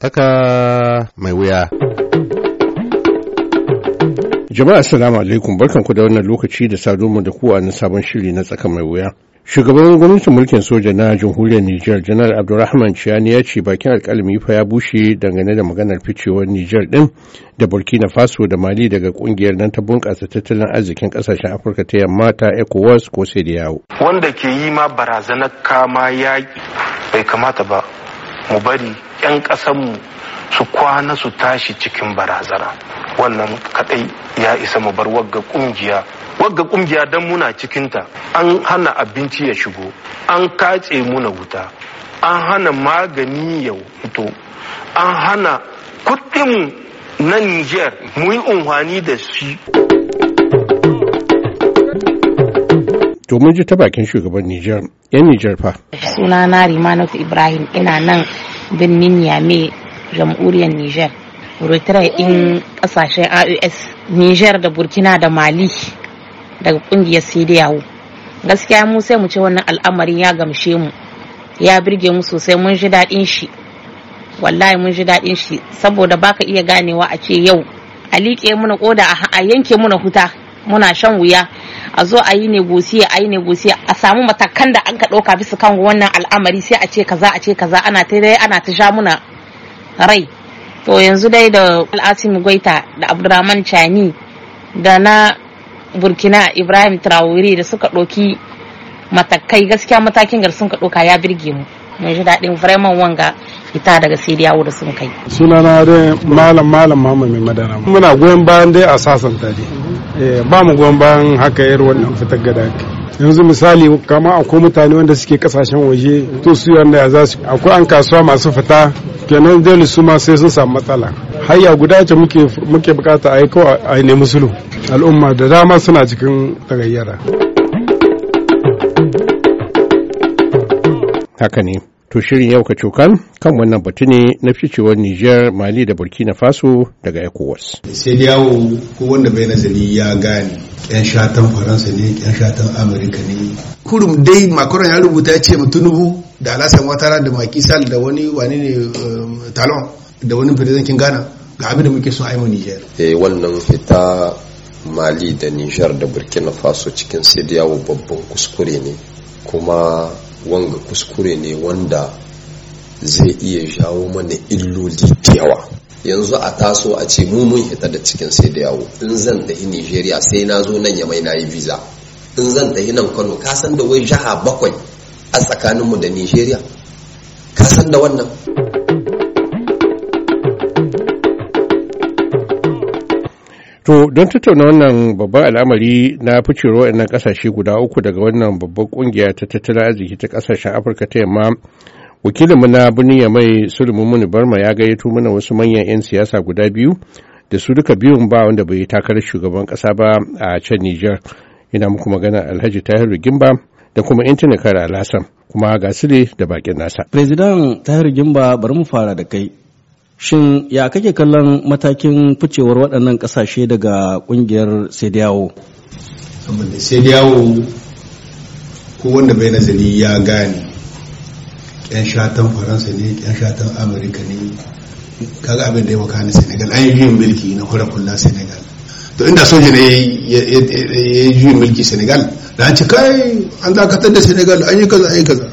Tsaka mai wuya. Jama'a assalamu alaikum barkanku da wannan lokaci da saduwa da ku a na sabon shiri na tsaka mai wuya. Shugaban gwamnatin mulkin soja na jamhuriyar Nijar Janar Abdulrahman Chiani ya ce bakin alkalami fa ya bushe dangane da maganar ficewar Nijar din da Burkina Faso da Mali daga ƙungiyar nan ta bunƙasa tattalin arzikin ƙasashen Afirka ta yamma ta ECOWAS ko sai da yawo. Wanda ke yi ma barazanar kama yaƙi bai kamata ba mu bari 'yan ƙasanmu su kwana su tashi cikin barazana. Wannan kadai ya isa mu bar wagga ƙungiya wagga ƙungiya dan muna cikinta. An hana abinci ya shigo an katse muna wuta an hana magani ya fito an hana kuɗin na niger mu yi unhwani da shi. To mun ji ta bakin shugaban Nijar, 'yan Nijar fa. Sunana Rimanatu Ibrahim ina nan birnin Niamey, jamhuriyar Nijar. Retire in ƙasashen AUS, Nijar da Burkina da Mali daga ƙungiyar yawo Gaskiya mu sai mu ce wannan al'amarin ya gamshe mu, ya birge mu sosai mun ji daɗin shi. Wallahi mun ji daɗin shi saboda baka iya ganewa a ce yau a liƙe muna koda a yanke muna huta muna shan wuya a zo a yi negosiya a yi negosiya a samu matakan da an ka ɗauka bisa kan wannan al'amari sai a ce kaza a ce kaza ana ta dai ana ta sha muna rai. To yanzu dai da al'asimu gwaita da abdurrahman chani da na burkina ibrahim traore da suka ɗauki matakai gaskiya matakin gar sun ka ɗauka ya birge mu. Mun ji daɗin vraiment wanga ita daga sai yawo da sun kai. Sunana dai malam malam mama mai madara. Muna goyon bayan dai a sasanta dai. Ba mu goyon bayan haka yar wannan fitar gada yanzu misali kama akwai mutane wanda suke ƙasashen waje to su wanda ya za su akwai an kasuwa masu fita kenan dole su ma sai sun samu matsala. Hayya guda ce muke muke buƙata a yi a nemi sulhu. Al'umma da dama suna cikin tagayyara. Haka ne. To shirin yau ka cokan kan wannan batu ne na ficewar Nijar, Mali da Burkina Faso daga ECOWAS. Sai da yawo ko wanda bai nazari ya gane yan shatan Faransa ne, yan shatan Amurka ne. Kurum dai Macron ya rubuta ya ce Tinubu da Alasan Watara da Macky Sall da wani wani ne Talon da wani firizankin Ghana ga abin da muke son aimo Nijar. Eh wannan fita Mali da Nijar da Burkina Faso cikin sai da yawo babban kuskure ne kuma wanga kuskure ne wanda zai iya jawo mana illoli da yawa. Yanzu a taso a ce mu mun hita da cikin sai da yawo. In zan tafi nigeria sai na zo nan ya mai na yi visa. In zan tafi nan kano ka san da wai jiha bakwai a tsakaninmu da nigeria? Ka san da wannan? To don tattauna wannan babban al'amari na ficewar waɗannan ƙasashe guda uku daga wannan babban ƙungiya ta tattalin arziki ta ƙasashen Afirka ta yamma wakilinmu na birnin mai Sulaiman Muni Barma ya gayyato mana wasu manyan 'yan siyasa guda biyu da su duka biyun ba wanda bai yi takarar shugaban ƙasa ba a can Nijar. Ina muku magana Alhaji Tahiru Gimba da kuma intanet kare Alhassan kuma ga da bakin nasa. President Tahiru Gimba bari mu fara da kai. Shin ya kake kallon matakin ficewar waɗannan ƙasashe daga ƙungiyar Sediyawo? Sediyawo ko wanda bai nazari ya gane yan shatan Faransa ne, yan shatan Amurka ne, kaga abin da ya maka na Senegal, an yi juyin mulki na kura kulla Senegal. To inda soja ne ya yi juyin mulki Senegal, da an ci kai an dakatar da Senegal an yi kaza an yi kaza.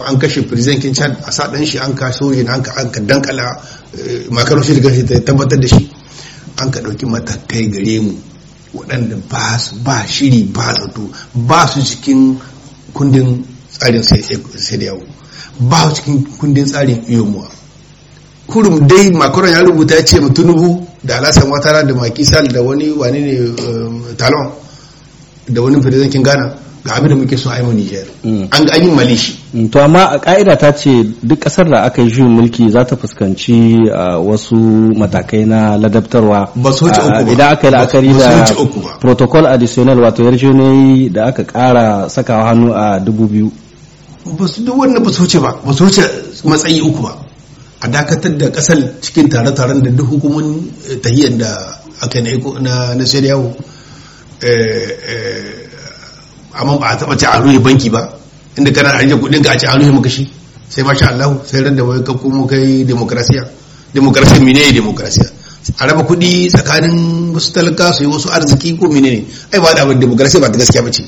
An kashe presidentin chad a sa dan shi an ka soji an ka an ka dankala makarar shi daga ta tabbatar da shi. An ka ɗauki matakai gare mu waɗanda ba su ba shiri ba zato ba su cikin kundin tsarin sai da yawo. Ba su cikin kundin tsarin iyomuwa. Kurum dai makaron ya rubuta ya ce tunubu da alasan watara da maki sal da wani wani ne talon da wani presidentin ghana ga abin da muke so a yi Niger. An ga yi malishi. To amma a ka'ida ta ce duk ƙasar da aka yi juyin mulki za ta fuskanci wasu matakai na ladabtarwa. Ba su wuce uku ba. Idan aka yi la'akari da protocol additional wato yarjejeniyoyi da aka kara sakawa hannu a dubu biyu. Ba su duk wannan ba su wuce ba, ba su wuce matsayi uku ba. A dakatar da ƙasar cikin tare-taren da duk hukumun tahiyyar da aka yi na na. Amma ba a taba ci a ruhe banki ba. Inda kana ajiye kuɗin ka a ci a ruhe maka shi. Sai masha Allah sai ran da wai ka komo kai demokrasiya. Demokrasiya mine ne demokrasiya? A raba kuɗi tsakanin wasu talaka su yi wasu arziki ko mine ne? Ai ba da abin demokrasiya ba ta gaskiya ba ce.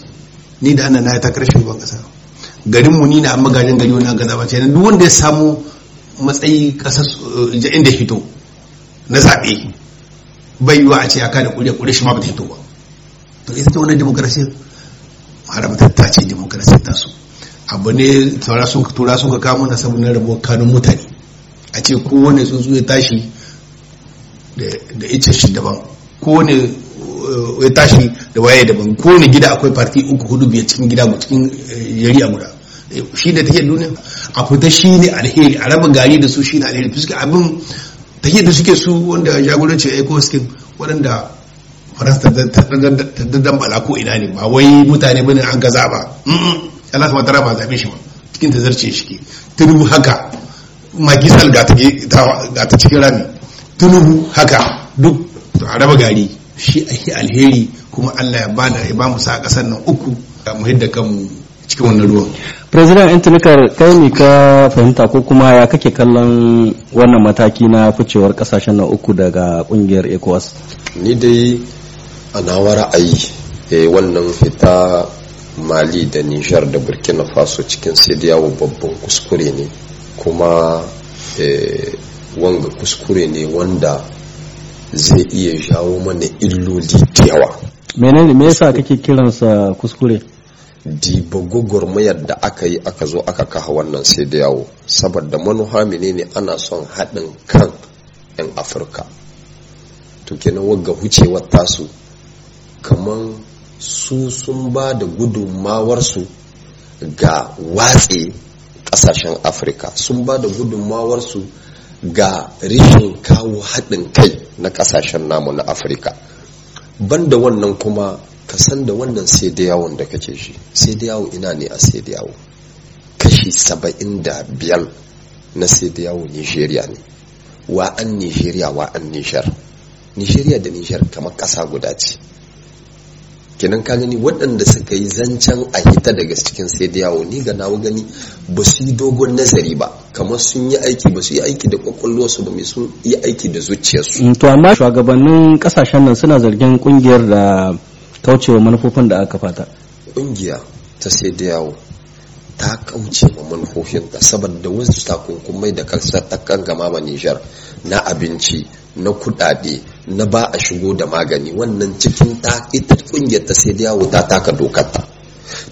Ni da ana na ya takarar shugaban kasa garin mu ni na an magajin gari wani gaza ba ce. Duk wanda ya samu matsayi kasa inda hito na zaɓe bai yiwa a ce aka da ƙuri'a ƙuri'a shi ma ba ta hito ba. To ita ta wani demokrasiya haramtatta ce demokrasiya ta su. Abu ne tura sun ka kamo na saboda kanun mutane. A ce kowane tsuntsu ya tashi da ita shi daban. Kowane ya tashi da waye daban. Kowane gida akwai parti uku huɗu biyar cikin gida cikin yari a guda. Shi da take duniya. A fita shi ne alheri. A raba gari da su shi ne alheri. Fuska abin take da suke su wanda jagoranci eco skin waɗanda faransa ta dambala ko ina ne ba wai mutane ba ne an gaza ba. Allah ta tara ba zaɓe shi ba. Cikin ta zarce shi tunubu haka. Magisal ga ta cikin rami. Tunubu haka. Duk a raba gari. Shi ake alheri kuma Allah ya ba da ya ba mu sa ƙasar nan uku. Mu hidda kanmu cikin wannan ruwan. President intanikar kai ne ka fahimta ko kuma ya kake kallon wannan mataki na ficewar ƙasashen nan uku daga ƙungiyar ecowas? Ni dai a nawa ra'ayi wannan fita mali da nijar da burkina faso cikin yawo babban kuskure ne. Kuma wanga kuskure ne wanda zai iya jawo mana illoli da yawa. Menene me yasa kake kiransa kuskure? Diba gwagwarmayar da aka yi aka zo aka kaha wannan sai da yawo saboda manuha menene ana son haɗin kan 'yan afirka. To kenan wagga hucewar tasu kamar su sun ba da gudunmawarsu ga watse ƙasashen afirka sun ba da gudunmawarsu ga rishin kawo haɗin kai na ƙasashen namu na afirka banda wannan kuma ka san da wannan sai da yawon da kake shi. Sai da yawo ina ne a sai da yawo? Kashi saba'in da biyar na sai da yawo nigeria ne. Wa an nigeria wa an nijar? Nigeria da nijar kamar ƙasa guda ce. Kenan ka gani waɗanda suka yi zancen a hita daga cikin sai da yawo ni ga nawa gani ba su yi dogon nazari ba. Kamar sun yi aiki ba su yi aiki da kwakwalwarsu ba mai sun yi aiki da zuciyarsu. To amma shugabannin ƙasashen nan suna zargin ƙungiyar da kaucewa manufofin da aka fata. Kungiya ta sai da yawo ta kauce wa manufofinta saboda wasu takunkumai da kansa ta gama ma Nijar na abinci na kudade na ba a shigo da magani. Wannan cikin ta ita ƙungiyar ta sai da yawo ta taka dokarta.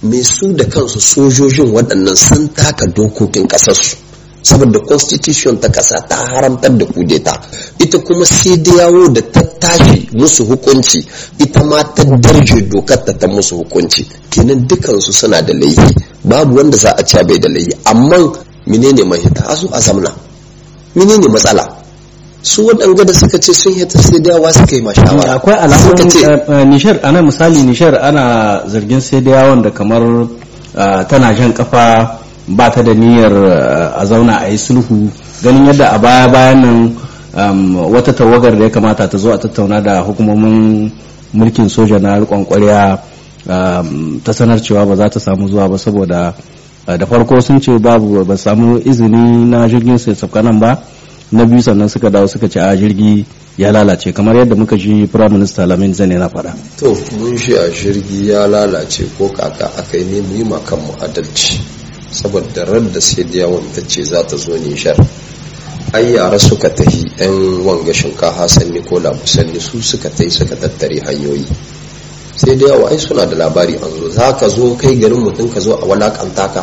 Me su da kansu sojojin waɗannan sun taka dokokin ƙasarsu saboda constitution ta ƙasa ta haramtar da kudeta ita kuma sai da yawo da ta tashi musu hukunci ita ma ta darje dokar ta ta musu hukunci. Kenan dukansu suna da laifi babu wanda za a ci bai da laifi. Amma menene mahita? A su a zamna. Menene matsala? Su waɗanga da suka ce sun yata sai da yawa suka yi mashawara akwai alamun nishar ana misali nishar ana zargin sai da yawon da kamar tana jan kafa ba ta da niyyar a zauna a yi sulhu. Ganin yadda a baya bayan nan wata tawagar da ya kamata ta zo a tattauna da hukumomin mulkin soja na rikon kwarya ta sanar cewa ba za ta samu zuwa ba saboda da farko sun ce babu ba samu izini na jirgin sai nan ba. Na biyu sannan suka dawo suka ce a jirgi ya lalace. Kamar yadda muka ji prime minister lamin zane na faɗa. to mun shi a jirgi ya lalace ko kaka aka yi mu yi makan mu adalci. Saboda radda sai da yawon ta ce za ta zo nishar ai yara suka tahi yan wanga shinkafa sanni ko labusanni su suka tahi suka tattare hanyoyi. Sai da yawa ai suna da labari an zo. Za ka zo kai garin mutum ka zo a walakanta ka?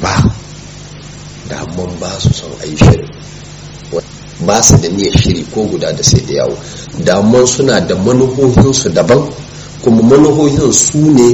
Ba. Da amman ba su son ai shirin. Ba su da niyyar shiri ko guda da sai da yawo. Daman suna da manuhohinsu daban kuma manuhohin su ne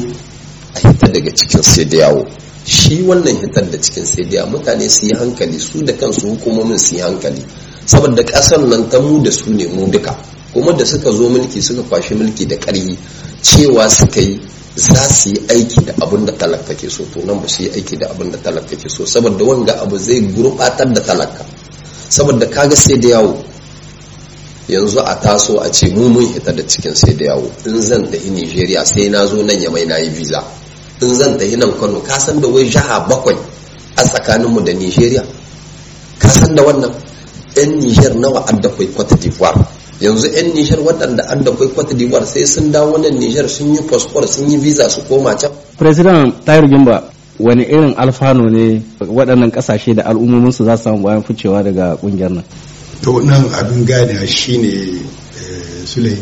a hita daga cikin sai da yawo. Shi wannan hitar da cikin sai da mutane su yi hankali su da kansu hukumomin su yi hankali. Saboda ƙasar nan ta mu da su ne mu duka. Kuma da suka zo mulki suka kwashi mulki da ƙarfi cewa suka yi za su yi aiki da abin da talaka ke so. To nan ba su yi aiki da abin da talaka ke so. Saboda wanga abu zai gurbatar da talaka. Saboda kaga sai da yawo. Yanzu a taso a ce mu mun hita da cikin sai da yawo. In zan tafi Nigeria sai na zo nan ya mai na yi visa. In zan tafi nan Kano ka san da wai jaha bakwai a tsakaninmu da nigeria ka san da wannan? 'yan niger nawa adda kwai cote d'ivoire? Yanzu 'yan niger waɗanda adda kwai cote d'ivoire sai sun dawo nan niger sun yi passport sun yi visa su koma can. President tayar gimba wani irin alfano ne waɗannan ƙasashe da al'ummominsu za su samu bayan ficewa daga ƙungiyar nan? To nan abin gane shine sulai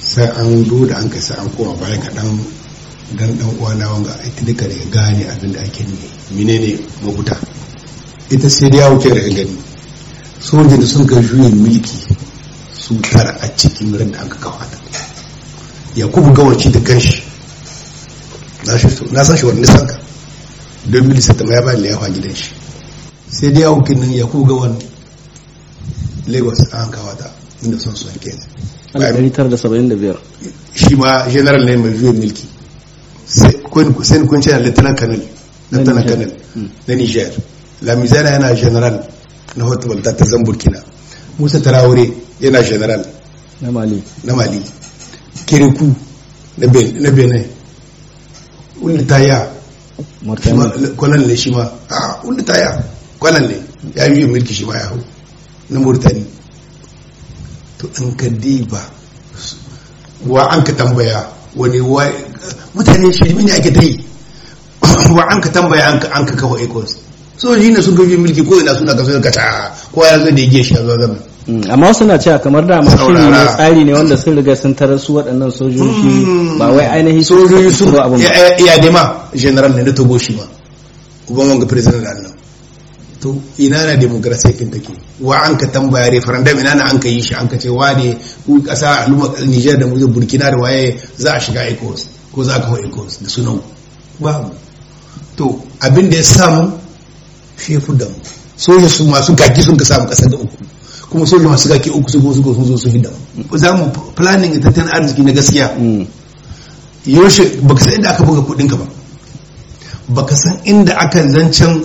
sai an zo da an kai sai an koma bayan kaɗan dan dan uwana wanga ita duka daga gane abin da ake ne menene mabuta ita sai da yawo ke daga gani. Sojin da sun ga juyin mulki su tara a cikin ran da aka kawo ta yakubu gawarci da kanshi. Na san shi wanda sanka don milisa ta ya bayan yawa gidan shi. Sai da yawo kinin yakubu gawan lagos an kawo ta inda son son kenan 1975 shi ma general ne mai juyin mulki. Sai kun ce lieutenant colonel lieutenant colonel na niger. Lamizana yana general na hotubalta ta zan burkina musa tarawore yana general na mali. na mali. Kiriku na benin wanda ta ya kwanan ne shi ma. A wanda ta ya kwanan ne. Ya yi mulki shi ma ya hau. Na murtani. To an ka diba wa an ka tambaya wani wa mutane shi ne ake ta yi. Wa an ka tambaya an ka kawo ecos. Sojoji ne sun gaji mulki ko ina suna kaso ka ta ko ya zo da ya shi a zuwa zama amma wasu na cewa kamar da shiri ne tsari ne wanda sun riga sun tarar su waɗannan sojoji ba wai ainihin sojoji su abin ya dema general ne na togo shi ma. Uban wanga president da annan to ina na demokrasiya kin take? Wa an ka tambaya referendum ina na an ka yi shi? An ka ce wa ne ku kasa al'umma Niger da Burkina da waye za a shiga ECOWAS ko za ka hau ECOWAS da sunan babu. To abin da ya samu shefu da mu. Soja su masu gaki sun ka samu ƙasar da uku. Kuma soja masu gaki uku su gosu sun zo su hidda za mu planning tattalin arziki na gaskiya. Yaushe baka san inda aka buga kuɗin ka ba. Baka san inda aka zancen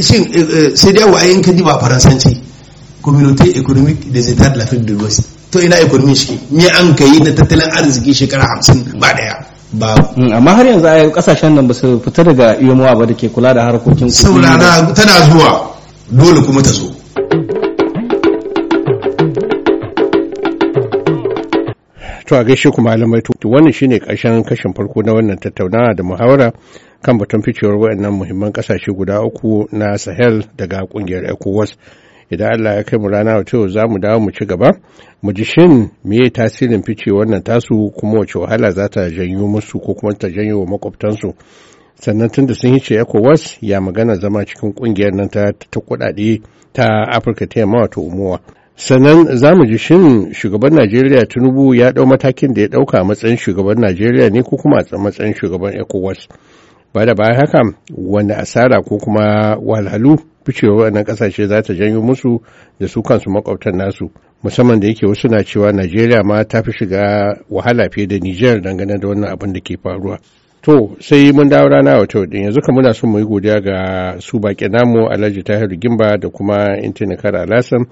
shin sai dai wa ayyanka ba faransanci. Communauté économique des états de l'Afrique de l'Ouest. To ina economy shi me an kai na tattalin arziki shekara hamsin ba ɗaya ba amma har yanzu a ƙasashen nan ba su fita daga iyomowa ba da ke kula da harkokin kuɗi. Saurara tana zuwa. Dole kuma ta zo. To a gaishe ku malamai to wannan shine ƙarshen kashin farko na wannan tattaunawa da muhawara kan batun ficewar waɗannan muhimman ƙasashe guda uku na Sahel daga ƙungiyar ECOWAS. Idan Allah ya kai mu rana wato za mu dawo mu ci gaba. Mu ji shin meye tasirin fice wannan tasu kuma wace wahala za ta janyo musu ko kuma ta janyo wa makwabtansu. Sannan tunda sun yi ce ECOWAS ya magana zama cikin ƙungiyar nan ta ta kuɗaɗe ta Afirka ta yamma wato umuwa sannan za mu ji shin shugaban najeriya tinubu ya ɗau matakin da ya ɗauka matsayin shugaban najeriya ne ko kuma a matsayin shugaban ecowas? Ba da bayan haka wani asara ko kuma walhalu ficewa wannan ƙasashe za ta janyo musu da su kansu makwabtan nasu? Musamman da yake wasu na cewa najeriya ma ta fi shiga wahala fiye da niger dangane da wannan abin da ke faruwa. To sai mun dawo rana wato din yanzu muna son mu yi godiya ga su baƙi namu alhaji tahiru gimba da kuma intanikar alasan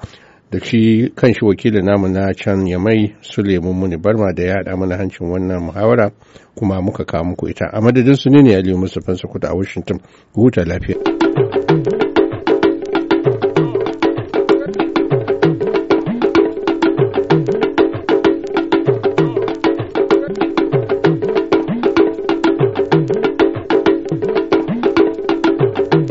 da shi kan shi wakilin namu na can yamai suleiman muni barma da ya haɗa mana hancin wannan muhawara kuma muka kawo muku ita. A madadin su ne ne aliyu mustapha sakuta a washington huta lafiya.